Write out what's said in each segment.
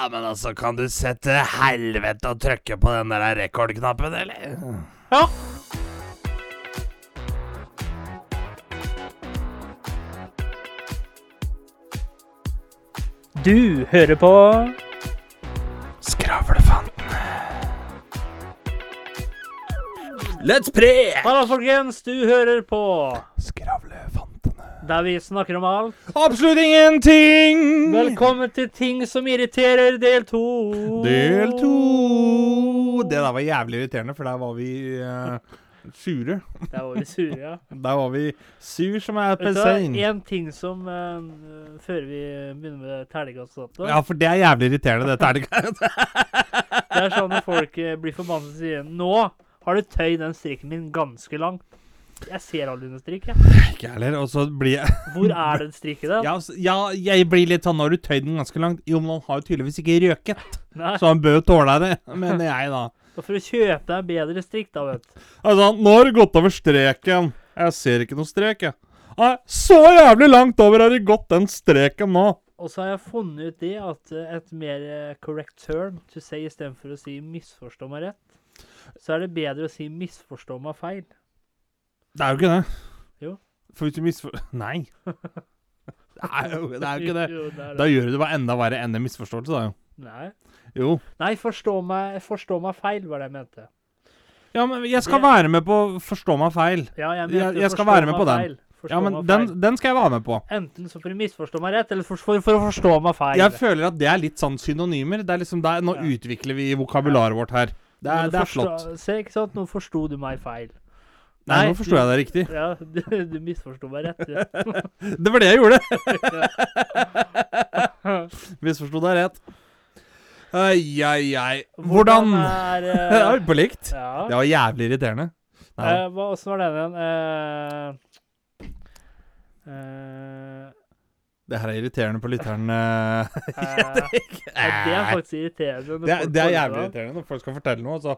Ja, men altså, kan du sette helvete og trykke på den der rekordknappen, eller? Ja. Du hører på Skravlefanten. Let's pre! Hallo, folkens. Du hører på. Der vi snakker om alt. Absolutt ingenting! Velkommen til Ting som irriterer, del to. Del to. Det der var jævlig irriterende, for der var vi uh, sure. Der var vi sure, ja. Der var vi sur som er du. En ting som uh, Før vi begynner med terningkast Ja, for det er jævlig irriterende, er det terningkastet. Det er sånn at folk uh, blir forbannet og sier Nå har du tøyd den strikken min ganske langt. Jeg ser aldri noen strikk, jeg. Ikke heller. Og så blir jeg Hvor er den strikken, da? ja, s- ja, jeg blir litt sånn Nå har du tøyd den ganske langt Jo, men han har jo tydeligvis ikke røket, Nei, så han bør jo tåle det, mener jeg, da. Og for å kjøpe deg bedre strikk, da, vet du. Altså, nå har du gått over streken. Jeg ser ikke noen strek, jeg. Nei, så jævlig langt over har du gått den streken nå. Og så har jeg funnet ut det at eh, et mer eh, correct term to say istedenfor å si 'misforstå meg rett', så er det bedre å si 'misforstå meg feil'. Det er jo ikke det. Jo. For hvis du misfor... Nei. Det er jo det er jo ikke det. Jo, det er Da gjør du det bare enda verre enn en misforståelse, da. jo. Nei. Jo. Nei, forstå meg, forstå meg feil, var det jeg mente. Ja, men jeg skal være med på forstå meg feil. Ja, jeg, Jeg- mente jeg skal forstå være med meg på den. feil. Forstå Ja, men meg den, feil. den skal jeg være med på. Enten så for å misforstå meg rett, eller for, for, for å forstå meg feil. Jeg føler at det er litt sånn synonymer. Det er liksom der, Nå Ja. utvikler vi vokabularet vårt her. Det er, det er forstå- flott. Se, ikke sant? Nå forsto du meg feil. Nei, nå forsto jeg det riktig. Ja, du, du misforsto meg rett. Ja. Det var det jeg gjorde. Misforsto deg rett. Ai, ai, ai. Hvordan er Det eh, var på likt. Ja. Det var jævlig irriterende. Nei. Uh, hva, Åssen var den igjen? Uh, eh, Det her er irriterende på lytterne. eh, ja, det er faktisk irriterende. Det er, det er jævlig irriterende når folk skal fortelle noe. Altså.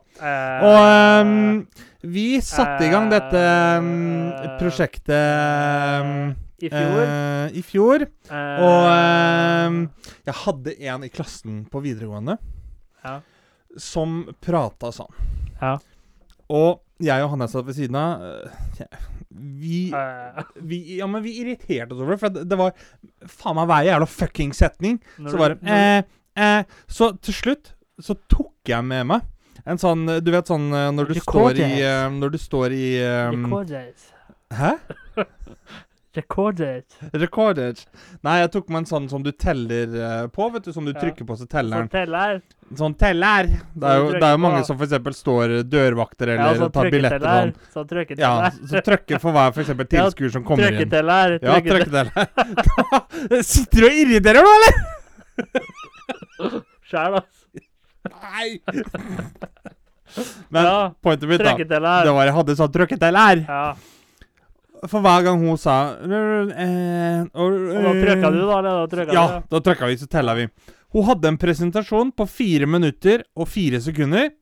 Og um, vi satte i gang dette eh, prosjektet um, I fjor. Uh, I fjor. Uh, Og jeg hadde en i klassen på videregående Ja. som prata sånn. Ja. Og jeg og han jeg satt ved siden av eh, vi, eh, vi Ja, men vi irriterte oss over det, for det, det var faen meg hver jævla fucking setning. Så når- eh, eh, Så til slutt så tok jeg med meg en sånn Du vet sånn eh, når du står i eh, Når du står i um, Hæ? Recorded. Recorded. Nei, jeg tok med en sånn som du teller uh, på, vet du. Som du Ja. trykker på, så teller den. Forteller. Sånn teller. Det er jo, det er jo mange på. som f.eks. står dørvakter eller ja, tar billetter og sånn. Sånn trykketeller. Ja, så trykker for hver f.eks. Tilskuer som kommer inn. Trykketeller. Ja, trykketeller. Sitter du og irriterer nå, eller? Sjæl, altså. Nei! Men Ja, pointet mitt, da, det var jeg hadde sånn trykketeller. Ja. For hver gang hun sa eh, og, da trykka du, da? Da Ja, da trykka vi, så tella vi. Hun hadde en presentasjon på fire minutter og fire sekunder.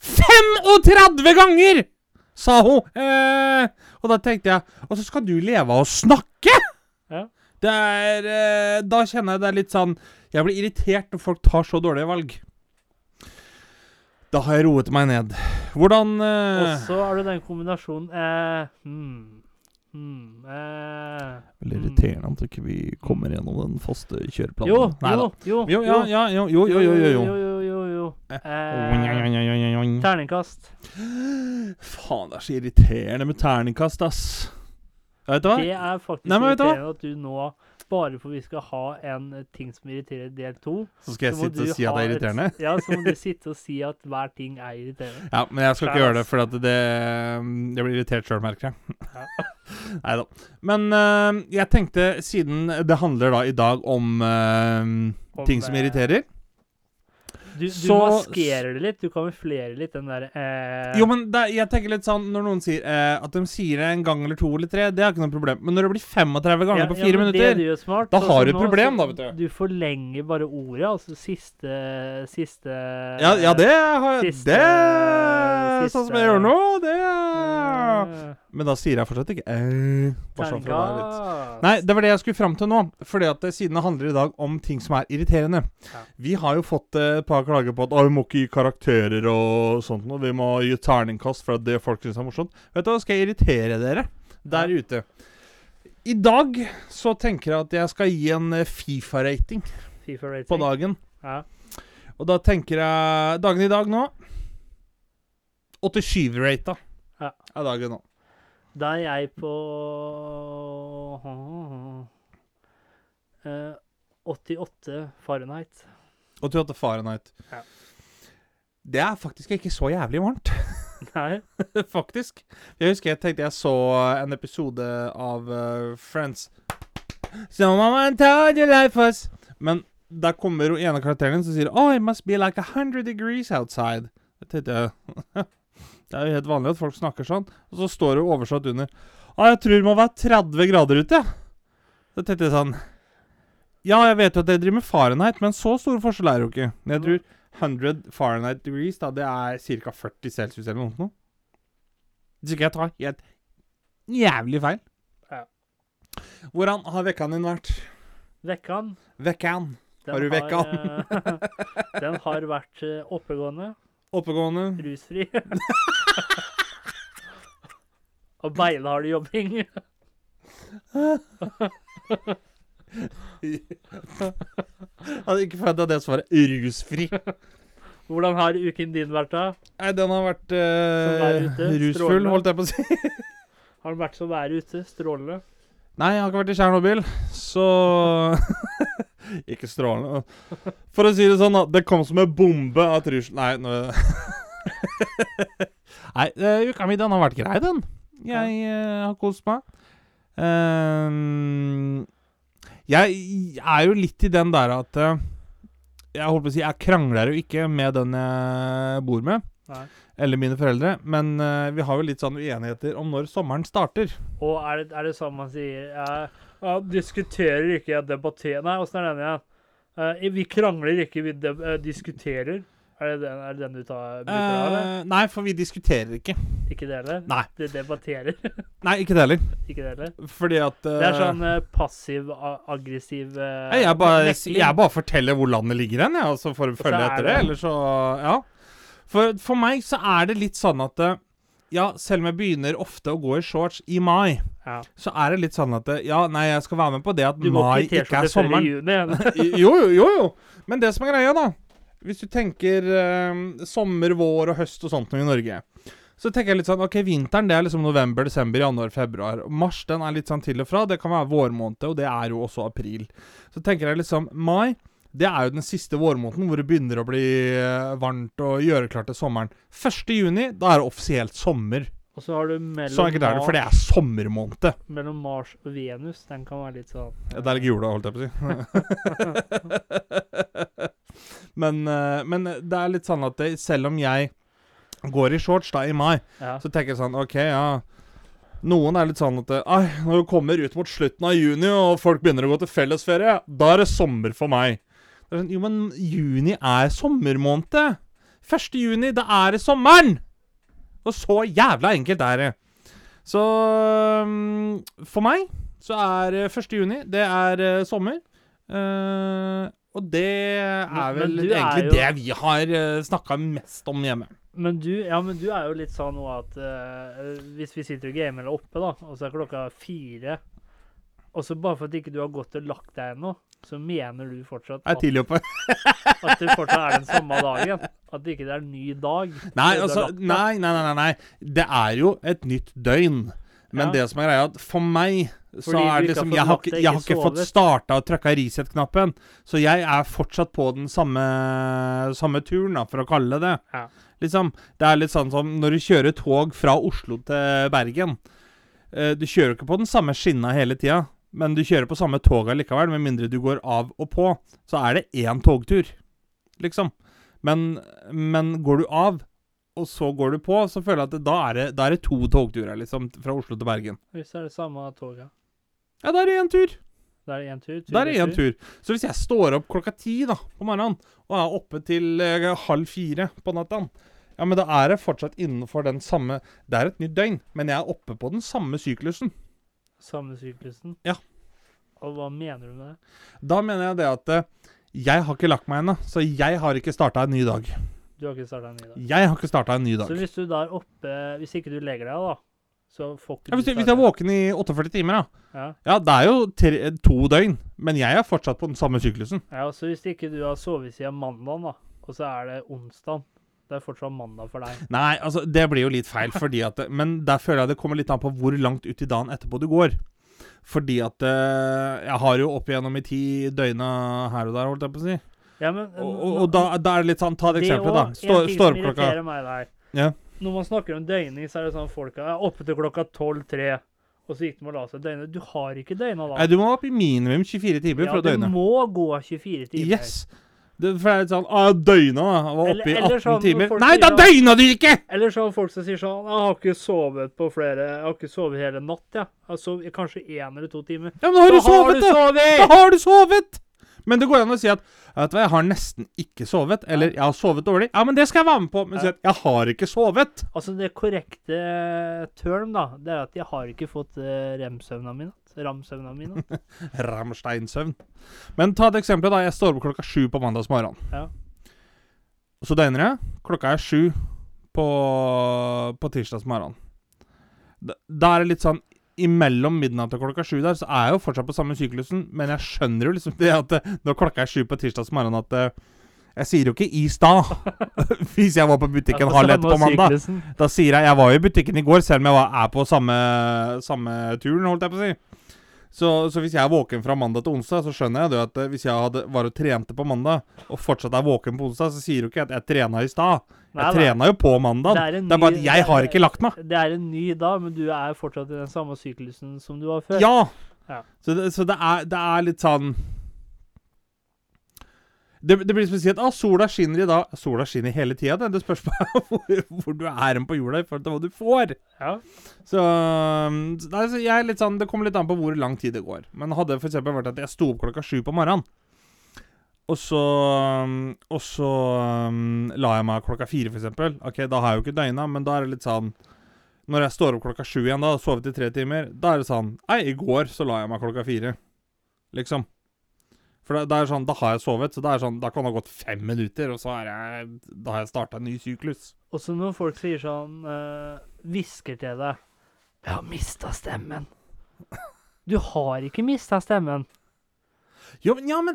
35 ganger! Sa hun. Eh, og da tenkte jeg Og så skal du leve av å snakke?! Ja. Det er eh, Da kjenner jeg det er litt sånn Jeg blir irritert når folk tar så dårlige valg. Da har jeg roet meg ned. Hvordan eh, Og så har du den kombinasjonen eh, hmm, hmm, eh, Veldig hmm. irriterende at ikke vi kommer gjennom den faste kjøreplanen. Jo, Neida. jo, jo. Jo, ja, ja, jo, jo, jo, jo, jo, jo. jo, jo, jo. Eh, Eh, terningkast. Faen, det er så irriterende med terningkast, ass. Vet du hva? Det er faktisk Nei, men vet du hva? irriterende at du nå, bare for vi skal ha en eh, ting som irriterer del to Så skal jeg så sitte og si at det er er et- irriterende? Ja, så må du sitte og si at hver ting er irriterende. Ja, men jeg skal ikke gjøre det, for at det Jeg blir irritert sjøl, merker jeg. Ja. Nei da. Men uh, jeg tenkte, siden det handler da i dag om uh, Om, ting som irriterer Du, du Så- maskerer det litt. Du kamuflerer litt den der eh, Jo, men det, jeg tenker litt sånn Når noen sier eh, at de sier det en gang eller to eller tre, det er ikke noe problem. Men når det blir 35 ganger ja, på fire ja, minutter smart, da sånn har du et problem, da, vet du. Du forlenger bare ordet, altså siste Siste Ja, ja det har Siste, Det sånn som jeg gjør nå. Det Men da sier jeg fortsatt ikke eh, bare sånn for å være litt Nei, det var det jeg skulle fram til nå. Fordi at siden det handler i dag om ting som er irriterende. Vi har jo fått eh, et par klager på at «Å, vi må ikke gi karakterer og sånt noe. Vi må gi terningkast for at det folk syns er morsomt. Vet du hva, skal jeg irritere dere der ute? I dag så tenker jeg at jeg skal gi en eh, Fifa-rating FIFA-rating. på dagen. Ja. Og da tenker jeg Dagen i dag nå 87-rata Ja. er dagen nå. Da er jeg på eh, 88 Fahrenheit. 88 Fahrenheit. Ja. Det er faktisk ikke så jævlig varmt. Nei. faktisk. Jeg husker jeg tenkte jeg så en episode av uh, Friends. Someone told you life was Men der kommer jo ene karakteren som sier Oh, it must be like a hundred degrees outside. Jeg tenkte jeg Det er jo helt vanlig at folk snakker sånn. Og så står det oversatt under Å, jeg tror det må være 30 grader ute, jeg. Så tenkte jeg sånn Ja, jeg vet jo at jeg driver med Fahrenheit, men så stor forskjell er det jo ikke. Jeg tror 100 Fahrenheit degrees, da, det er ca. 40 celsius eller noe. Hvis ikke jeg tar helt jævlig feil. Ja. Hvordan har vekkaen din vært? Vekkaen? Vekkaen. Har du vekkaen? den har vært eh, oppegående, Oppegående. rusfri. Og beinhard jobbing. Hadde ikke forventa det svaret. Rusfri. Hvordan har uken din vært, da? Nei, den har vært ute, rusfull, holdt jeg på å si. Har den vært som være ute? Strålende? Nei, jeg har ikke vært i Tsjernobyl, så Ikke strålende. For å si det sånn, da. Det kom som en bombe at Russland Nei, Nei, uh, uka mi den har vært grei, den. Jeg uh, har kost meg. Ehm, jeg er jo litt i den der at eh, Jeg holdt på å si Jeg krangler jo ikke med den jeg bor med, Nei. eller mine foreldre, men eh, vi har jo litt sånn uenigheter om når sommeren starter. Og er det, er det sånn man sier ja, jeg Diskuterer ikke, jeg debatterer Nei, åssen er den igjen? Eh, vi krangler ikke, vi diskuterer. Er det den, er det den du tar, bruker da, eller? Eh, nei, for vi diskuterer ikke. Ikke det heller? Nei. Du debatterer. Nei, ikke det heller. ikke det heller. Fordi at Det er eh, sånn uh, passiv-aggressiv uh, jeg, bare, jeg bare forteller hvor landet ligger hen, jeg, og så får du følge er etter det. det- Eller så Ja. For, for meg så er det litt sånn at Ja, selv om jeg begynner ofte å gå i shorts i mai, Ja. så er det litt sånn at Ja, nei, jeg skal være med på det at Du mai ikke ikke er T-skjorte før i sommeren. juni. jo, jo, jo, jo. Men det som er greia, da Hvis du tenker eh, sommer, vår og høst og sånt noe i Norge, så tenker jeg litt sånn OK, vinteren det er liksom november, desember, januar, februar. Mars den er litt sånn til og fra. Det kan være vårmåned, og det er jo også april. Så tenker jeg liksom Mai det er jo den siste vårmåneden hvor det begynner å bli eh, varmt og gjøre klart til sommeren. 1. juni, da er det offisielt sommer. Og så har du mellom, Så enkelt er det, for det er sommermåned. mellom Mars og Venus. Den kan være litt sånn Ja, Det er ikke jula, holdt jeg på å si. men, eh, men det er litt sånn at det, selv om jeg går i shorts da i mai, ja. så tenker jeg sånn OK, ja Noen er litt sånn at det, Ai, når vi kommer ut mot slutten av juni, og folk begynner å gå til fellesferie, da er det sommer for meg. Det sånn, jo, men juni er sommermåned. 1. juni, da er det sommeren! Og så jævla enkelt er det. Så øhm, for meg så er eh, 1. juni det er eh, sommer. Eh, og det er vel du er egentlig jo- det vi har uh, snakka mest om hjemme. Men du, ja, men du er jo litt sånn nå at uh, hvis vi sitter og gamer eller oppe, da, og så er klokka fire Og så bare for at ikke du har gått og lagt deg ennå, så mener du fortsatt at, at det fortsatt er den samme dagen? At det ikke er en ny dag? Nei, altså nei, nei, nei, nei. Det er jo et nytt døgn. Men det som er greia, at for meg så Fordi er det liksom Jeg har ikke, jeg har ikke fått starta og trykka reset-knappen. Så jeg er fortsatt på den samme, samme turen, da, for å kalle det det. Ja. Liksom, det er litt sånn som når du kjører tog fra Oslo til Bergen. Eh, du kjører ikke på den samme skinna hele tida, men du kjører på samme toga likevel, med mindre du går av og på. Så er det én togtur, liksom. Men, men går du av, og så går du på, så føler jeg at det, da, er det, da er det to togturer, liksom, fra Oslo til Bergen. Hvis det er det samme toget. Ja, da er det én tur. Da er det én tur. tur Da er det én tur. Så hvis jeg står opp klokka ti da, på morgenen, og er oppe til eh, halv fire på natta, Ja, men da er det fortsatt innenfor den samme Det er et nytt døgn, men jeg er oppe på den samme syklusen. Samme syklusen? Ja. Og hva mener du med det? Da mener jeg det at eh, jeg har ikke lagt meg ennå, så jeg har ikke starta en ny dag. Du har ikke starta en ny dag? Jeg har ikke starta en ny dag. Så hvis du da er oppe Hvis ikke du legger deg, da, så får ikke Ja, hvis, du hvis jeg er våken i 48 timer, da. Ja. Ja, det er jo tre, to døgn, men jeg er fortsatt på den samme syklusen. ja, så hvis ikke du har sovet siden mandag, da, og så er det onsdag Det er fortsatt mandag for deg. Nei, altså, det blir jo litt feil, fordi at Men der føler jeg det kommer litt an på hvor langt ut i dagen etterpå du går. Fordi at eh, jeg har jo opp igjennom i ti døgna her og der, holdt jeg på å si. Ja, men Og, og, og da, da er det litt sånn Ta et eksempel, da. Stå, står opp klokka meg der. Ja. Når man snakker om døgning, så er det sånn folk er oppe til klokka 12-3, og så gikk de og la seg døgne. Du har ikke døgna da. Nei, du må opp i minimum 24 timer ja, for å døgne. Ja, du må gå 24 timer. Yes! Det, for det er litt sånn ah, Døgna, da. Var Eller- oppe i 18 sånn timer. Nei, da sånn- døgna du ikke! Eller så har folk som sier sånn 'Jeg har ikke sovet på flere Jeg har ikke sovet hele natt, jeg. Jeg har kanskje én eller to timer'. Ja, men da har du sovet, du da! sovet! Da har du sovet! Men det går an å si at Vet du hva, jeg har nesten ikke sovet. Eller jeg har sovet dårlig. Ja, men det skal jeg være med på. Men si at jeg har ikke sovet. Altså, det korrekte term, da, det er at jeg har ikke fått uh, rem-søvna mi Ramsøvna mi. Ramsteinsøvn. Men ta et eksempel. da Jeg står opp klokka sju på mandags morgen. Ja. Så døgner jeg. Klokka er sju på, på tirsdags morgen. Da, da er det litt sånn Imellom midnatt og klokka sju der, så er jeg jo fortsatt på samme syklusen, men jeg skjønner jo liksom det at eh, når klokka er sju på tirsdags morgen, at eh, jeg sier jo ikke 'i stad' hvis jeg var på butikken Ja, halv ett på mandag. syklusen. Da sier jeg 'jeg var jo i butikken i går', selv om jeg var, er på samme, samme turen, holdt jeg på å si. Så, så hvis jeg er våken fra mandag til onsdag, så skjønner jeg det at eh, hvis jeg hadde, var og trente på mandag, og fortsatt er våken på onsdag, så sier du ikke at jeg trena i stad. Jeg nei. trena jo på mandag. Det Det er bare at jeg har ikke lagt meg. Det er en ny dag, men du er fortsatt i den samme syklusen som du var før. Ja! Ja. Så, det, så det, er, det er litt sånn det, det blir si at ah, sola skinner i dag. Sola skinner hele tida. Det, det spørs bare hvor, hvor du er på jorda i forhold til hva du får. Ja. Så, um, nei, så jeg er litt sånn, Det kommer litt an på hvor lang tid det går. Men hadde det eksempel vært at jeg sto opp klokka sju på morgenen, og så, um, og så um, la jeg meg klokka fire, eksempel. Ok, da har jeg jo ikke døgna, men da er det litt sånn Når jeg står opp klokka sju igjen, da, og sovet i tre timer, da er det sånn Nei, i går så la jeg meg klokka fire. Liksom. For da, det, er sånn, da har jeg sovet, så da, er sånn, da kan det ha gått fem minutter, og så er jeg, da har jeg starta en ny syklus. Og så når folk sier sånn Hvisker øh, til deg 'Jeg har mista stemmen'. Du har ikke mista stemmen. Jo, men, ja, men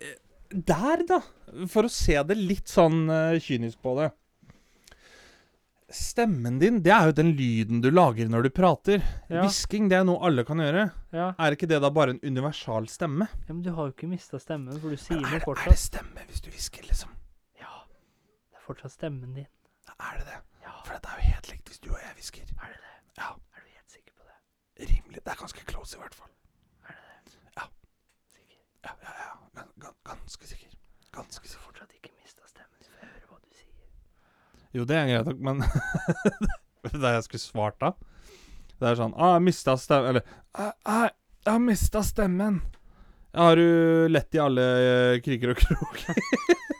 eh, Der, da. For å se det litt sånn øh, kynisk på det. Stemmen din, det er jo den lyden du lager når du prater. Ja. Hvisking, det er noe alle kan gjøre. Ja. Er ikke det da bare en universal stemme? ja, Men du har jo ikke mista stemmen, for du sier noe fortsatt. er det stemme hvis du hvisker, liksom? Ja. Det er fortsatt stemmen din. Er det det? Ja, For det er jo helt likt hvis du og jeg hvisker. er det det? Ja. Er du helt sikker på det? Rimelig. Det er ganske close, i hvert fall. Er det det? Ja. Sikker? Ja, ja, ja. Gan, gan, ganske sikker. Ganske sikker. fortsatt ikke mista stemmen. Så får jeg høre hva du sier. Jo, det er greit nok, men Det jeg skulle svart da? Det er sånn ah, 'Jeg mista stemmen' Eller «Ah, ah, 'Jeg har mista stemmen'. Jeg har jo lett i alle eh, kriker og kroker.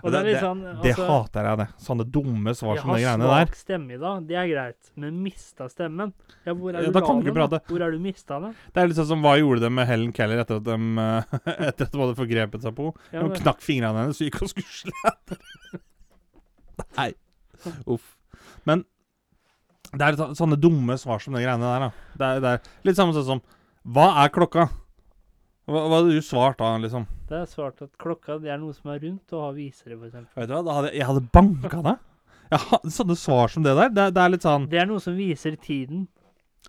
Og det det, sånn Det altså, hater jeg, det. Sånne dumme svar som de greiene der. Jeg har svak stemme i dag, det er greit. Men mista stemmen? Ja, hvor er Ja, du kan du prate. Hvor er du mista den? Det er litt sånn som hva gjorde de med Helen Keller etter at de, etter at de hadde forgrepet seg på Ja, De knakk fingrene hennes og gikk og skusla. Nei. Uff. Men det er sånne dumme svar som de greiene der, da. Det er, det er litt samme sånn som Hva er klokka? Hva, hva hadde du svart da, liksom? Det er svart at klokka det er noe som er rundt og har visere, f.eks. Vet du hva, hadde, jeg hadde banka deg. Hadde sånne svar som det der. Det, det er litt sånn Det er noe som viser tiden.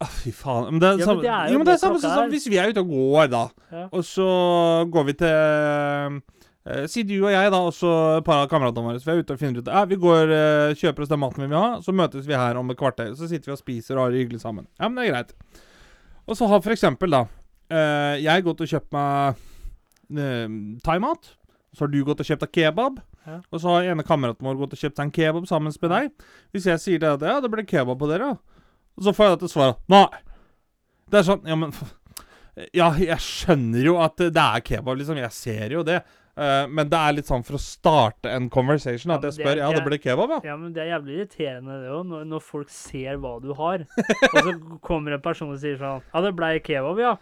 Å, fy faen. Men det er Ja, men samme, det er jo jo, men det er samme som hvis vi er ute og går, da. Ja. Og så går vi til Si du og jeg, da, også et par av kameratene våre. Så vi er ute og finner ut ja, Vi går eh, kjøper oss den maten vi vil ha, så møtes vi her om et kvarter. Så sitter vi og spiser og har det hyggelig sammen. Ja, men det er greit. Og så har for eksempel, da eh, Jeg gått og kjøpt meg eh, thaimat. Så har du gått og kjøpt deg kebab. Ja. Og så har ene kameraten vår gått og kjøpt seg en kebab sammen med deg. Hvis jeg sier det at ja, det blir kebab på dere, og så får jeg til svar nei. Det er sånn Ja, men Ja, jeg skjønner jo at det er kebab, liksom. Jeg ser jo det. Eh, men det er litt sånn for å starte en conversation at ja, jeg spør det- Ja, det blir ble kebab, ja. Ja, men det er jævlig irriterende det òg, når, når folk ser hva du har. og så kommer en person og sier sånn Ja, det blei kebab, ja.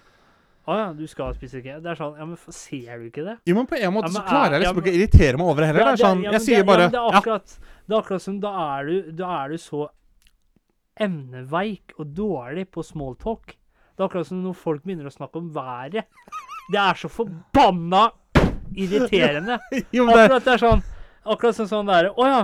Å ja, du skal spise kebab. Det er sånn Ja, men ser du ikke det? Jo, men på en måte Ja, men så klarer jeg liksom ikke å irritere meg over det heller. Det er sånn, jeg sier bare ja, det er akkurat, det er akkurat som da er du, da er du så emneveik og dårlig på smalltalk. Det er akkurat som når folk begynner å snakke om været. Det er så forbanna irriterende. jo, det, Akkurat det er sånn Akkurat som sånn derre Å ja.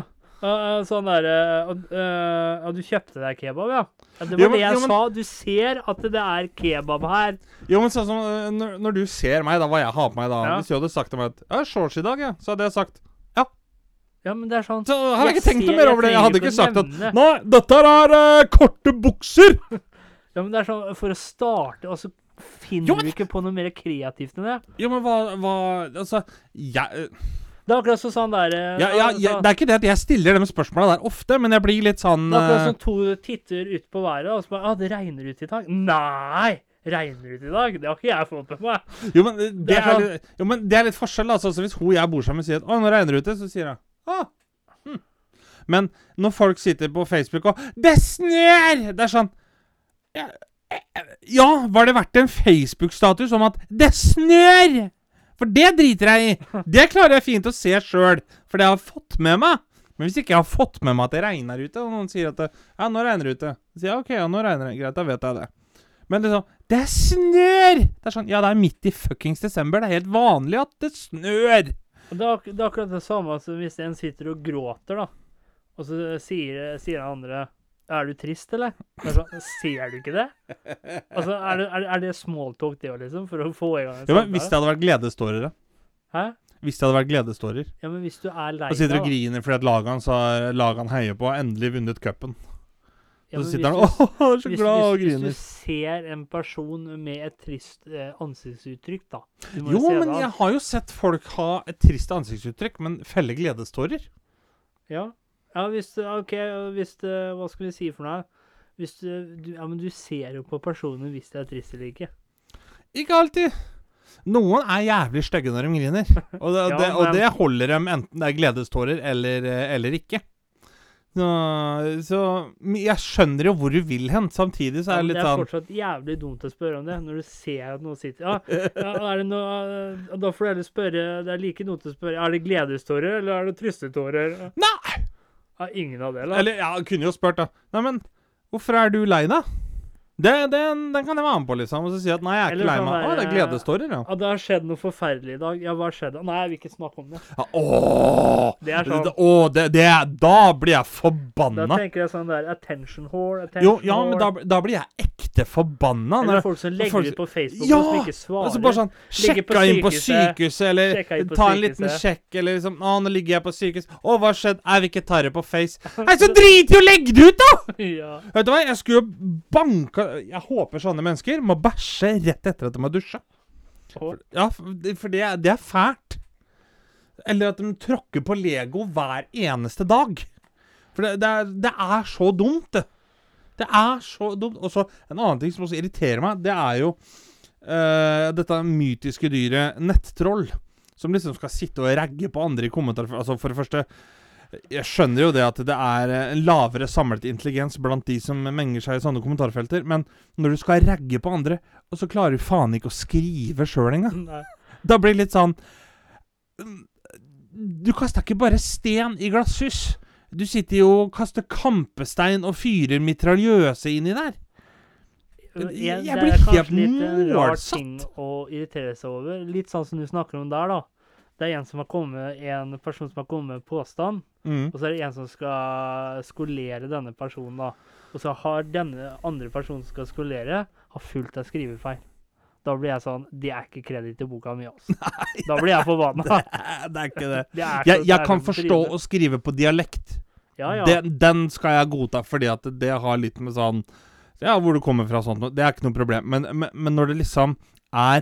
Sånn derre øh, øh, Ja, du kjøpte deg kebab, ja? ja det var Jo, men- det jeg jo, men- sa. Du ser at det er kebab her. jo, men sånn som eh, når, når du ser meg, da, hva jeg har på meg da Ja. Hvis du hadde sagt til meg at jeg har shorts i dag, ja, så hadde jeg sagt Ja, Ja, men det er sånn Så hadde jeg ikke tenkt noe mer over det. Jeg hadde ikke sagt at. Nei, dette er uh, korte bukser! Ja, men det er sånn For å starte, og så finner Jo, men- du ikke på noe mer kreativt enn det. Jo, men hva, hva Altså jeg, eh, Det er akkurat sånn der øh, ja, ja, sånn- jeg, Det er ikke det at jeg stiller de spørsmåla der ofte, men jeg blir litt sånn Det er akkurat som sånn to titter ut på været, og så bare ah, det regner ut i dag. Nei! Regner ut i dag? Det har ikke jeg fått med meg. Jo, men det, Det er sånn- litt, jo, men det er litt forskjell. Altså, så hvis hun og jeg bor sammen og sier at 'Å, nå regner det ute', så sier jeg ah, hm. Men når folk sitter på Facebook og 'Det snør!' Det er sånn ja, eh, ja, var det verdt en Facebook-status om at 'Det snør!' For det driter jeg i. Det klarer jeg fint å se sjøl, for det har jeg fått med meg. Men hvis ikke jeg har fått med meg at det regner ute, og noen sier at det, 'Ja, nå regner det ute', så sier jeg 'OK, ja, nå regner det'. Greit, da vet jeg det. Men liksom Det snør! Det er sånn Ja, det er midt i fuckings desember. Det er helt vanlig at det snør. Det er, det er akkurat det samme som hvis en sitter og gråter, da. Og så sier, sier den andre Er du trist, eller? Er sånn, Ser du ikke det? Altså, Er det, er det, smalltalk, det òg, liksom? For å få i gang en Ja, men Hvis det hadde vært gledestårer, da? Hæ? Hvis det hadde vært gledestårer Ja, men hvis du er lei Og sitter deg, og da. griner fordi at laget hans har laget han heier på, har endelig vunnet cupen. Ja, Og men så sitter han hvis og du- er så hvis, glad og hvis, hvis griner. du ser en person med et trist eh, ansiktsuttrykk, da du må Jo, se men det an. jeg har jo sett folk ha et trist ansiktsuttrykk, men felle gledestårer. Ja. Ja, hvis OK, hvis du Hva skal vi si for noe? Hvis du, du Ja, men du ser jo på personen hvis det er trist eller ikke. Ikke alltid. Noen er jævlig stygge når de griner. Og det, Ja, det, og det holder dem enten det er gledestårer eller, eller ikke. Så, så jeg skjønner jo hvor du vil hen. Samtidig så er det men det det er sånn fortsatt jævlig dumt å spørre om det, når du ser at noen sitter Ja, ja er det noe Da får du heller spørre Det er like dumt å spørre Er det gledestårer, eller er det trystetårer? Nei! Ja, ingen av det, eller? Ja, kunne jo spurt, da. Nei, men hvorfor er du lei deg? Det, den, den kan jeg være med på, liksom. Og så si at nei, jeg er Eller ikke lei sånn meg. Å, det er gledestårer, ja. Ja, det har skjedd noe forferdelig i dag. Ja, hva skjedde? Nei, jeg vil ikke snakke om det. ja åh, Det er sånn åh, det, det Da blir jeg Da forbanna. tenker jeg sånn der Attention whore, attention Jo, ja, men da, whore. da blir jeg ekte forbanna. Eller Når, folk som legger folk- ut på Facebook Ja! som ikke svarer. altså bare sånn Ligger på Sjekka inn på sykehuset, sykehuset, eller sjekka inn på ta en liten sykehuset. sjekk, eller liksom Å, nå ligger jeg på sykehus. Å, hva har skjedd? Jeg vil ikke ta det på Face. Nei, så drit i å legge det ut, da! ja. Vet du hva, jeg skulle jo banka Jeg håper sånne mennesker må bæsje rett etter at de har dusja. Ja, for det, det, er- fælt. Eller at de tråkker på Lego hver eneste dag. For det, det, er, det er så dumt, det. Det er så dumt. Og så en annen ting som også irriterer meg, det er jo uh, dette mytiske dyret nettroll. Som liksom skal sitte og ragge på andre i kommentarfelt. Altså, for det første Jeg skjønner jo det at det er eh, en lavere samlet intelligens blant de som menger seg i sånne kommentarfelter, men når du skal ragge på andre, og så klarer du faen ikke å skrive sjøl engang da blir det litt sånn Du kasta ikke bare sten i glasshus. Du sitter jo og kaster kampestein og fyrer mitraljøse inni der. Jeg, Jeg det er kanskje litt en rar ting å irritere seg over. Litt sånn som du snakker om der, da. Det er en som har kommet, en person som har kommet med påstand, Mm. og så er det en som skal skolere denne personen, da. Og så har denne andre personen som skal skolere, har fulgt av skrivefeil. Da blir jeg sånn Det er ikke kreditt i boka mi, altså. Da blir jeg forbanna. Det er ikke det. Det er så- Jeg, jeg kan forstå å skrive på dialekt. Ja, ja. Den, den skal jeg godta, fordi at det har litt med sånn Ja, hvor du kommer fra sånt. Det er ikke noe problem. Men, men, men når det liksom er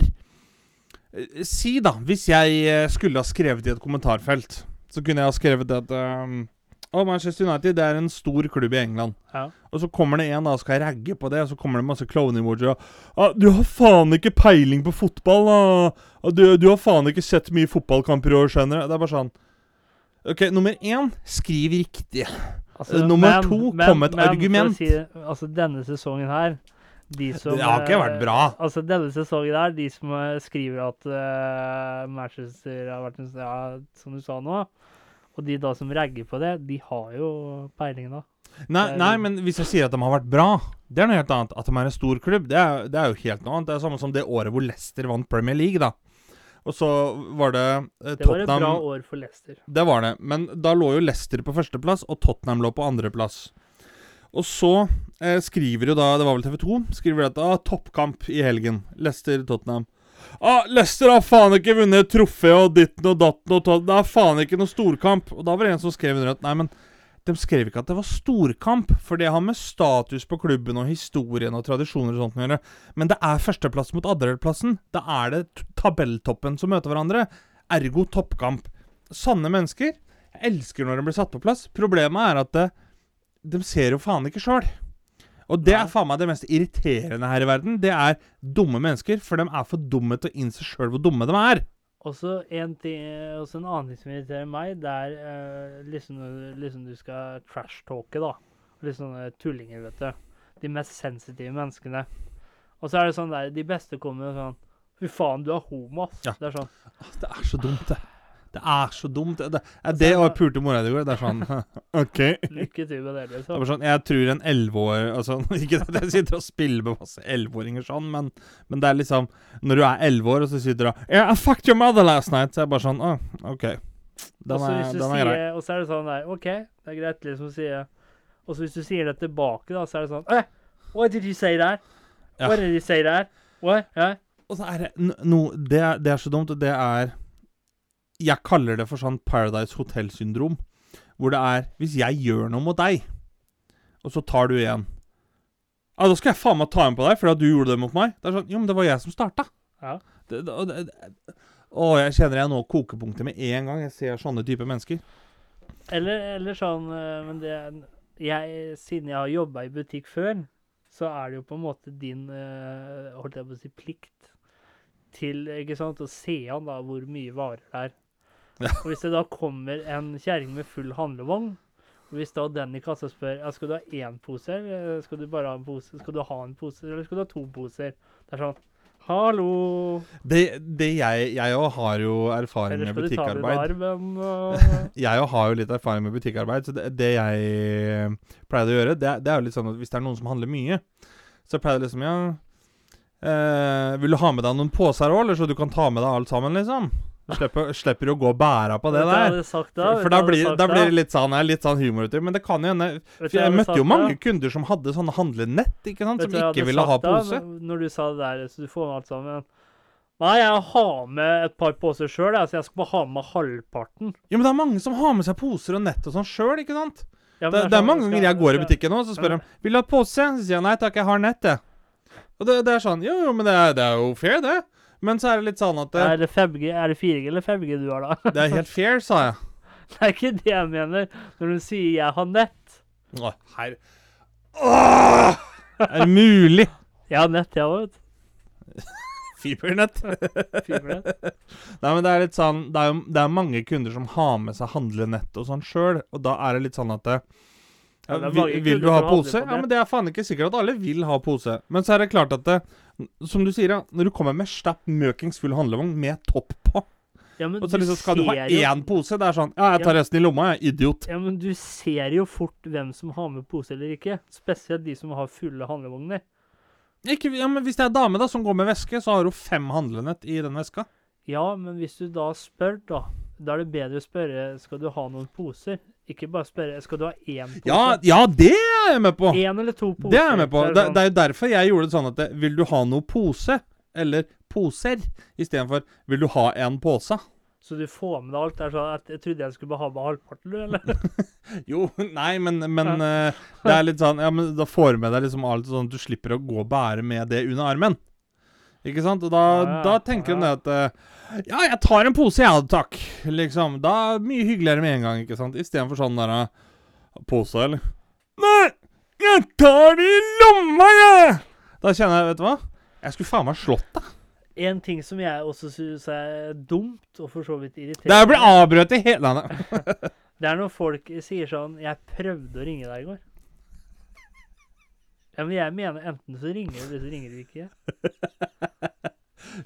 Si, da, hvis jeg eh, skulle ha skrevet i et kommentarfelt, så kunne jeg ha skrevet at um, oh, Manchester United det er en stor klubb i England. Ja. Og så kommer det en da og skal ragge på det, og så kommer det masse klovne-emojier. og, ah, 'Du har faen ikke peiling på fotball, da. Ah, du, du har faen ikke sett mye fotballkamper i år, skjønner du.' Det er bare sånn OK, nummer én skriv riktig. Altså, Nummer to, kom med et men, argument. Si, altså, denne sesongen her de som, Det har ikke eh, vært bra. Altså, denne sesongen her, de som eh, skriver at uh, Manchester har vært en ja, Som du sa nå. Og de da som ragger på det, de har jo peiling, da. Nei, nei, men hvis jeg sier at de har vært bra, det er noe helt annet. At de er en stor klubb, det er, det er jo helt noe annet. Det er samme som det året hvor Leicester vant Premier League, da. Og så var det eh, Det var et bra år for Leicester. Det var det. Men da lå jo Leicester på førsteplass, og Tottenham lå på andreplass. Og så eh, skriver jo da Det var vel TV 2? Skriver at ah, toppkamp i helgen. Leicester-Tottenham. Ah, Leicester har faen ikke vunnet trofé og ditten og datten og Det er faen ikke noe storkamp. Og da var det en som skrev under at nei, men de skrev ikke at det var storkamp, for det har med status på klubben og historien og tradisjoner og sånt å gjøre. Men det er førsteplass mot andreplassen. Da er det tabelltoppen som møter hverandre. Ergo toppkamp. Sanne mennesker. Jeg elsker når de blir satt på plass. Problemet er at det, de ser jo faen ikke sjøl. Og det er faen meg det mest irriterende her i verden. Det er dumme mennesker, for de er for dumme til å innse sjøl hvor dumme de er. Og så en, ting, også en annen ting som irriterer meg, det er uh, liksom, liksom du skal trash-talke, da. Litt sånne tullinger, vet du. De mest sensitive menneskene. Og så er det sånn der De beste kommer sånn Fy faen, du er homo, ass. Ja. Det er sånn. Det er så dumt, det. Det er så dumt. Det, det er det og jeg pulte mora di i går. Det er sånn OK. Lykke til med det, Det er liksom. bare sånn, jeg tror en elleveår altså, Ikke at jeg sitter og spiller med masse elleveåringer sånn, men, men det er liksom Når du er elleve år, og så sitter du og yeah, I fucked your mother last night. Så er jeg bare sånn oh, OK. Den er, den er grei. og så er det sånn der OK, det er greit, liksom å si Og så hvis du sier det tilbake, da, så er det sånn eh, What did you say there? Ja. What did you say there? What? Yeah. Og så er det n- noe det, er- det er så dumt, og det er Jeg kaller det for sånn Paradise Hotel-syndrom. Hvor det er Hvis jeg gjør noe mot deg, og så tar du igjen Ja, da skal jeg faen meg ta igjen på deg fordi at du gjorde det mot meg. Det er sånn Jo, men det var jeg som starta. Ja. Det, det, det, det, å, jeg kjenner jeg nå kokepunktet med en gang jeg ser sånne type mennesker. Eller, eller sånn eh, Men det jeg, Siden jeg har jobba i butikk før, så er det jo på en måte din eh, holdt jeg på å si, plikt til ikke sant, å se an da hvor mye varer det er. Og Hvis det da kommer en kjerring med full handlevogn, og hvis da den i kassa spør ja, skal du ha én pose, eller skal du bare ha en pose, skal du ha en pose, eller skal du ha to poser? Det er sånn Hallo! Det, det jeg Jeg òg har jo erfaring Eller med skal du ta butikkarbeid. armen? Og... Jeg jo har jo litt erfaring med butikkarbeid, så det, det jeg pleier å gjøre, det, det er jo litt sånn at hvis det er noen som handler mye, så pleier det liksom Ja eh, Vil du ha med deg noen poser òg, eller så du kan ta med deg alt sammen, liksom? Du slipper, slipper å gå og bære på det jeg der. sagt da? For, da blir, da blir det litt sånn, litt sånn humor. Men det kan jo hende jeg hadde møtte jo mange da? kunder som hadde sånne handlenett, ikke sant, som jeg ikke ville ha sagt da, pose. når- du sa det der, så du får med alt sammen. Nei, jeg har med et par poser sjøl, så jeg skal bare ha med halvparten. Jo, men det er mange som har med seg poser og nett og sånn sjøl, ikke sant? Ja, Det, det er mange ganger jeg går i butikken nå, så spør de Vil du ha pose. Så sier jeg nei takk, jeg har nett, jeg. Og det, det er sånn Jo, jo, men det er, det er jo fair, det. Men så er det litt sånn at det, Er det 5G, er det 4G eller 5G du har, da? det er helt fair, sa jeg. Det er ikke det jeg mener når du sier 'jeg har nett'. Å, her Åh! Er det mulig? Jeg har nett, jeg òg, vet du. Fibernett. Fibernett. Nei, men det er litt sånn Det er jo det er mange kunder som har med seg handlenett og sånn sjøl, og da er det litt sånn at det, ja, Ja, det er vil, vil du ha pose? Ja, men Det er faen ikke sikkert at alle vil ha pose. Men så er det klart at det, Som du sier, ja, når du kommer med stapp møkings full handlevogn med topp på, Ja, men og så liksom skal du ha jo- én pose, det er sånn Ja, jeg tar resten i lomma, jeg, idiot. Ja, men du ser jo fort hvem som har med pose eller ikke. Spesielt de som har fulle handlevogner. Ikke, ja, men Hvis det er dame da som går med veske, så har hun fem handlenett i den veska. Ja, men hvis du da spør, da Da er det bedre å spørre skal du ha noen poser. Ikke bare spørre skal du ha én pose. Ja, ja, det er jeg med på! Én eller to poser. Det er jeg med på. Det, det sånn, er jo derfor jeg gjorde det sånn at det, Vil du ha noe pose? Eller poser? Istedenfor Vil du ha en pose? Så du får med deg alt? Der, er sånn Jeg trodde jeg skulle bare ha med halvparten, du, eller? Jo, nei, men, men eh, det er litt sånn Ja, men da får du med deg liksom alt sånn at du slipper å gå og bære med det under armen. Ikke sant? Og da, Ja, ja, da tenker de ja. det at eh, Ja, jeg tar en pose, jeg, takk. Liksom. Da er det mye hyggeligere med en gang, ikke sant? Istedenfor sånn der eh, Pose, eller? Nei! Jeg tar det i lomma, jeg! Da kjenner jeg, vet du hva? Jeg skulle faen meg slått deg. En ting som jeg også syns er dumt, og for så vidt irriterende, Det blir avbrøt i hele landet. det er når folk sier sånn 'Jeg prøvde å ringe deg i går'. Ja, men jeg mener enten så ringer du, eller så ringer du ikke.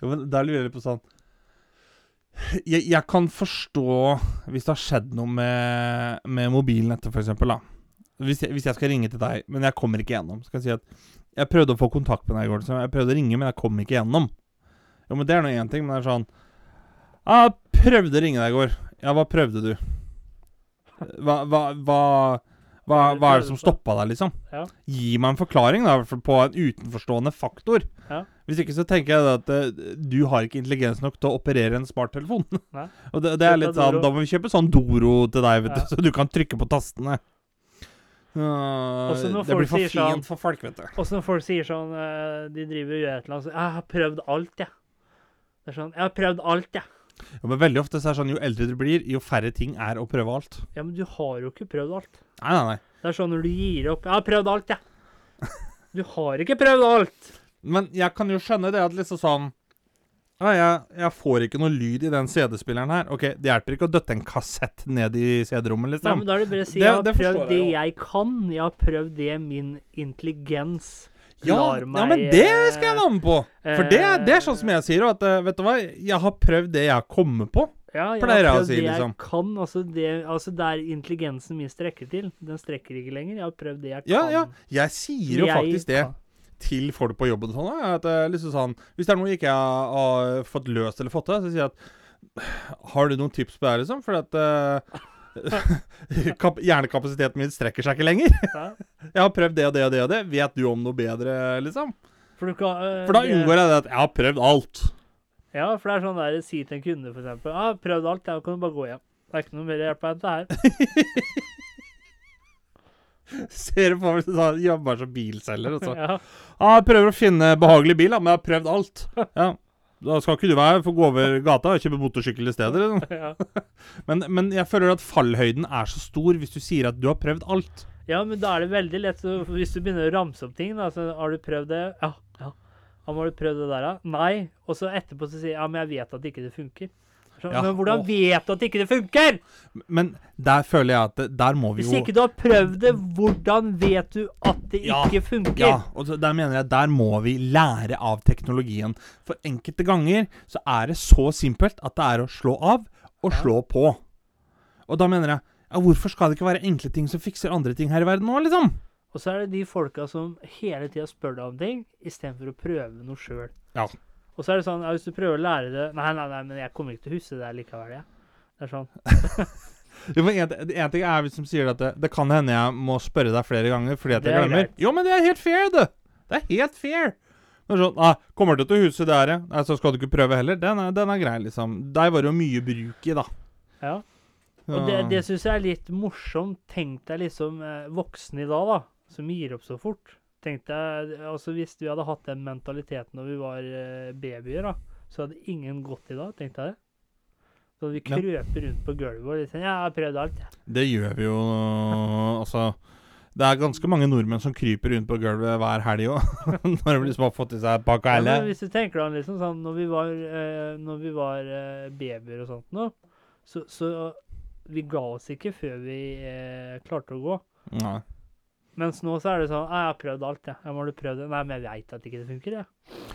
Jo, men der lurer jeg på sånn jeg, jeg kan forstå hvis det har skjedd noe med, med mobilnettet, da. Hvis jeg, hvis jeg skal ringe til deg, men jeg kommer ikke gjennom, Skal jeg si at jeg prøvde å få kontakt med deg i går. Så jeg prøvde å ringe, men jeg kom ikke gjennom. Jo, men det er nå én ting, men det er sånn Jeg prøvde å ringe deg i går. Ja, hva prøvde du? Hva, hva, hva, hva, hva er det som stoppa deg, liksom? Ja. Gi meg en forklaring da, på en utenforstående faktor. Ja. Hvis ikke så tenker jeg at eh, du har ikke intelligens nok til å operere en smarttelefon. Og det, det er litt sånn Da må vi kjøpe sånn Doro til deg, vet Ja. du, så du kan trykke på tastene. Uh, det blir for fint sånn- for folk, vet du. Og så når folk sier sånn eh, De driver og gjør et eller annet sånn 'Jeg har prøvd alt, jeg'. Det er sånn 'Jeg har prøvd alt, jeg'. Ja, men veldig ofte så er det sånn jo eldre du blir, jo færre ting er å prøve alt. Ja, men du har jo ikke prøvd alt. Nei, nei, nei. Det er sånn når du gir opp 'Jeg har prøvd alt, jeg'. Du har ikke prøvd alt. Men jeg kan jo skjønne det at liksom sånn ja, jeg, jeg får ikke noe lyd i den CD-spilleren her. Ok, Det hjelper ikke å døtte en kassett ned i CD-rommet, Nei, liksom. men da er det bare å si Det- 'Jeg har prøvd det jeg jeg kan'. Jeg har prøvd det min intelligens Ja, meg, ja, men det skal jeg være med på. For det, det er sånn som jeg sier, at eh, vet du hva, jeg har prøvd det jeg kommer på. Ja, jeg pleier jeg har å prøvd si, det liksom. jeg kan. Altså, det, altså der intelligensen min strekker til. Den strekker ikke lenger. Jeg har prøvd det jeg Ja, kan. ja. Jeg sier jo Jeg faktisk det kan. til folk på jobben sånn. At eh, liksom sånn Hvis det er noe ikke jeg har fått løst eller fått til, så sier jeg at Har du noen tips på det, her, liksom? For at kap hjernekapasiteten min strekker seg ikke lenger. Jeg har prøvd det og det og det og det. Vet du om noe bedre, liksom? For, du kan, uh, For da unngår jeg det at jeg har prøvd alt. Ja, for det er sånn der Si til en kunde, for eksempel. har 'Prøvd alt, jeg kan du bare gå hjem'. Det er ikke noe mer hjelp å hente her. Ser du på meg du jobber som bilselger, og så Ja. Ja, jeg prøver å finne behagelig bil, da, men jeg har prøvd alt. Ja. Da skal ikke du være få gå over gata og kjøpe motorsykkel i stedet. Liksom. Ja. Men, men jeg føler at fallhøyden er så stor hvis du sier at du har prøvd alt. ja, men da er det veldig lett så Hvis du begynner å ramse opp ting, da så Har du prøvd det? Ja. ja. Ja, har du prøvd det der, da? Nei. Og så etterpå så sier jeg ja, men jeg vet at ikke det funker. Så, Ja, Men hvordan vet du at ikke det funker? Men der føler jeg at det, der må vi jo Hvis ikke du har prøvd det, hvordan vet du at det Ja, ikke funker? Ja, og der mener jeg der må vi lære av teknologien. For enkelte ganger så er det så simpelt at det er å slå av og Ja. slå på. Og da mener jeg ja, hvorfor skal det ikke være enkle ting som fikser andre ting her i verden nå, liksom? Og så er det de folka som hele tida spør deg om ting, istedenfor å prøve noe sjøl. Ja. Og så er det sånn ja, hvis du prøver å lære det Nei, nei, nei, men jeg kommer ikke til å huske det likevel, jeg. Det er sånn. Jo, men en, en ting er hvis de sier at det, det kan hende jeg må spørre deg flere ganger fordi at jeg er glemmer. greit. Jo, men det er helt fair, du! Det er helt fair. Det er sånn, nei, Kommer du til huset der, ja? Nei, så skal du ikke prøve heller. Den er, den er grei, liksom. Der var det jo mye bruk i, da. Ja. Og det, Ja. det syns jeg er litt morsomt. Tenk deg liksom voksen voksne i dag, da, som gir opp så fort. Tenk deg, altså Hvis vi hadde hatt den mentaliteten når vi var eh, babyer, da, så hadde ingen gått i dag. Tenk deg det. Så vi krøper rundt på gulvet og liksom Ja, jeg har prøvd alt, jeg. Det gjør vi jo Altså Det er ganske mange nordmenn som kryper rundt på gulvet hver helg òg. Når de liksom har fått i seg et bakale. ja, hvis du tenker deg liksom sånn Når vi var, eh, når vi var eh, babyer og sånt nå, så, så vi ga oss ikke før vi eh, klarte å gå. Nei. Mens nå så er det sånn «Ah, 'Jeg har prøvd alt, jeg. Ja, men har du prøve det?' Nei, men jeg veit at ikke det funker, jeg.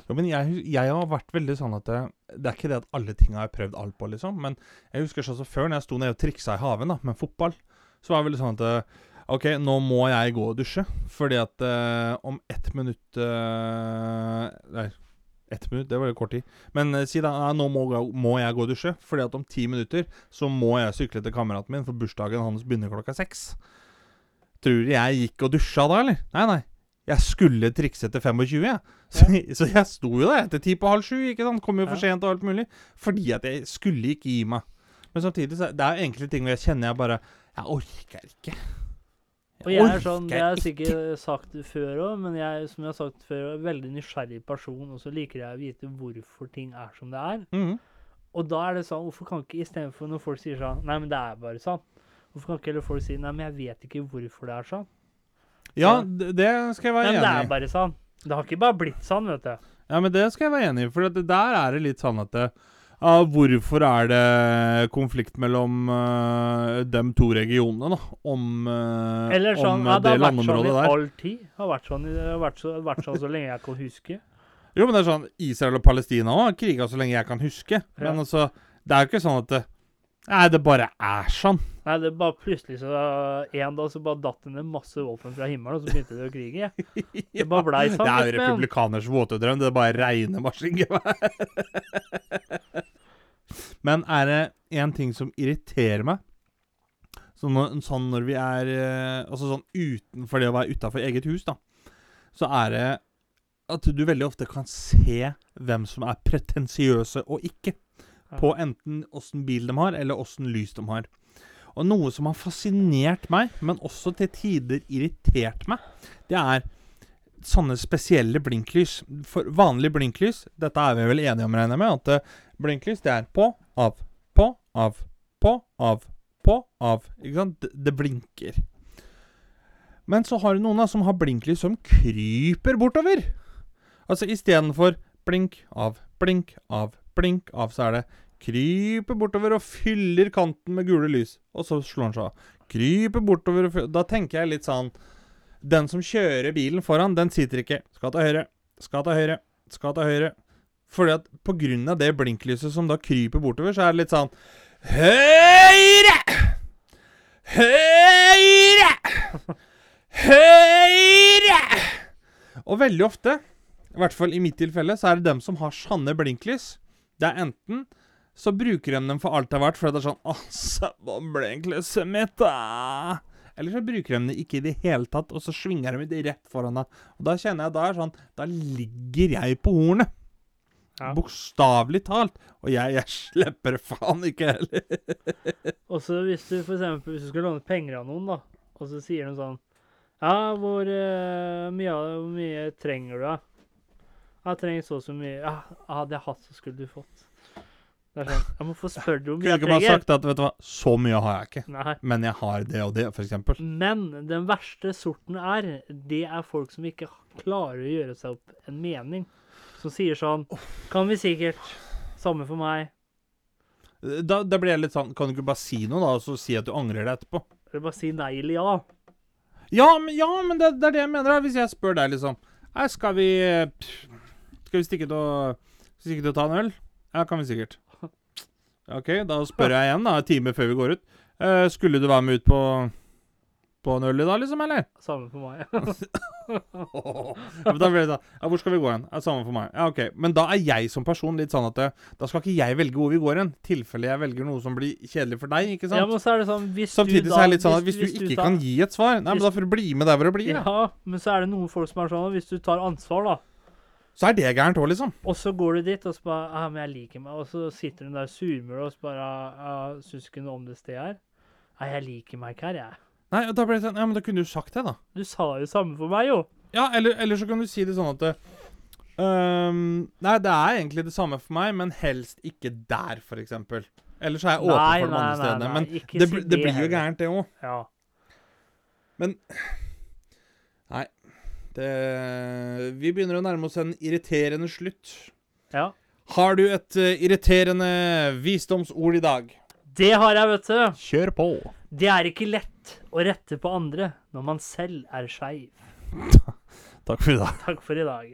Jo, men jeg, jeg har vært veldig sånn at det, det er ikke det at alle ting har jeg prøvd alt på, liksom. Men jeg husker sånn som før, når jeg sto nede og triksa i haven da, med fotball, så var det veldig sånn at eh, OK, nå må jeg gå og dusje. Fordi at eh, om ett minutt eh, Nei, ett minutt, det var jo kort tid. Men eh, si da nei, nå må, jeg- må jeg gå og dusje. Fordi at om ti minutter så må jeg sykle til kameraten min, for bursdagen hans begynner klokka seks. Tror du jeg gikk og dusja da, eller? Nei, nei. Jeg skulle trikse til 25, jeg. Så, så jeg sto jo der etter ti på halv sju. ikke sant? Kom jo for sent og alt mulig. Fordi at jeg skulle ikke gi meg. Men samtidig så det er jo enkelte ting hvor jeg kjenner jeg bare Jeg orker ikke. Og jeg er sånn, det har jeg ikke. sikkert sagt før òg, men jeg som jeg har sagt før, er en veldig nysgjerrig person, og så liker jeg å vite hvorfor ting er som det er. Mhm. Og da er det sånn, hvorfor kan ikke istedenfor når folk sier sånn Nei, men det er bare sånn. Hvorfor kan ikke heller folk si 'nei, men jeg vet ikke hvorfor det er sånn'? Ja, Ja. det skal jeg være enig i. Men det er bare sånn. Det har ikke bare blitt sånn, vet du. Ja, men det skal jeg være enig i, for det der er det litt sånn at det, uh, Hvorfor er det konflikt mellom uh, de to regionene, da? Om, uh, Eller sånn, om ja, det, det det har vært sånn i all tid. Det har vært sånn, vært så, vært sånn så lenge jeg kan huske. Jo, men det er sånn Israel og Palestina har kriga så lenge jeg kan huske. Men Ja. altså, det er jo ikke sånn at det Nei, det bare er sånn. Nei, det bare plutselig så En dag så bare datt det ned masse våpen fra himmelen, og så begynte det å krige. Det bare blei sånn. Det er jo republikaners våte drøm. Det er bare reine maskingevær. Men er det én ting som irriterer meg, sånn når, sånn når vi er eh, Altså sånn utenfor det å være utafor eget hus, da, så er det at du veldig ofte kan se hvem som er pretensiøse og ikke. På enten åssen bil de har, eller åssen lys de har. Og noe som har fascinert meg, men også til tider irritert meg, det er sånne spesielle blinklys. For vanlig blinklys, dette er vi vel enige om, regner jeg med, at eh, blinklys det er på, av, på, av, på, av, på, av. Ikke sant? Det, blinker. Men så har du noen da som har blinklys som kryper bortover. Altså istedenfor blink av, blink av, blink av, så er det kryper bortover og fyller kanten med gule lys. Og så slår han seg av. Kryper bortover og fyller Da tenker jeg litt sånn Den som kjører bilen foran, den sitter ikke Skal til høyre, skal til høyre, skal til høyre. Fordi at på grunn av det blinklyset som da kryper bortover, så er det litt sånn Høyre! Høyre! Høyre! Og veldig ofte, i hvert fall i mitt tilfelle, så er det dem som har sanne blinklys. Det er enten så bruker de dem for alt det er verdt, for det er sånn Altså, hva ble egentlig mitt, da! Eller så bruker de det ikke i det hele tatt, og så svinger de det rett foran deg. Og da kjenner jeg da er sånn Da ligger jeg på hornet. Ja. Bokstavelig talt. Og jeg, jeg slipper faen ikke heller. Og så hvis du for eksempel, hvis du skulle låne penger av noen, da, og så sier de sånn Ja, hvor uh, mye, hvor mye trenger du, da? Jeg trenger så og så mye. Ja, hadde jeg hatt, så skulle du fått. Det er sånn Ja, men hvorfor spør du om Kunne jeg jeg ikke bare sagt at vet du hva, så mye har jeg ikke. Nei. Men jeg har det og det, eksempel. Men den verste sorten er, det er folk som ikke klarer å gjøre seg opp en mening. Som sier sånn Kan vi sikkert. Samme for meg. Da, da blir jeg litt sånn Kan du ikke bare si noe, da, og så si at du angrer deg etterpå? Eller bare si nei eller ja. Ja, men, ja, men det, det er det jeg mener. Hvis jeg spør deg, liksom Nei, skal vi Skal vi stikke til å Stikke til å ta en øl? Ja, kan vi sikkert. OK, da spør jeg igjen, da, en time før vi går ut. Eh, skulle du være med ut på På en øl i dag, liksom, eller? Samme for meg. Ja, da blir det da. Ja, hvor skal vi gå hen? Ja, Samme for meg. Ja, OK. Men da er jeg som person litt sånn at det, da skal ikke jeg velge hvor vi går hen. tilfelle jeg velger noe som blir kjedelig for deg, ikke sant? Ja, men så er det sånn hvis Samtidig du så er det litt sånn at hvis, hvis du ikke tar- kan gi et svar, nei, men da får du bli med der hvor det blir. ja. Ja, men så er det noen folk som er sånn Hvis du tar ansvar, da, Så er det gærent òg, liksom. og så går du dit og så bare Ja, men jeg liker meg. Og så sitter hun der surmula og så bare Ja, syns ikke noe om det stedet her. Nei, jeg liker meg ikke her, jeg. Nei, da ble det sånn Ja, men da kunne du sagt det, da. Du sa jo samme for meg, jo. Ja, eller, eller så kan du si det sånn at det, Nei, det er egentlig det samme for meg, men helst ikke der, for eksempel. Eller så er jeg åpen Nei, for de nei, andre nei, stedene. Men det, det blir jo gærent, det òg. Ja. Vi begynner å nærme oss en irriterende slutt. ja. Har du et eh, irriterende visdomsord i dag? Det har jeg, vet du. Kjør på. Det er ikke lett å rette på andre når man selv er skeiv. Takk for i dag. Takk for i dag.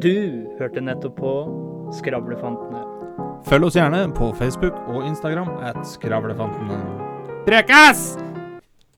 Du hørte nettopp på Skravlefantene. Følg oss gjerne på Facebook og Instagram at Skravlefantene. Prekas!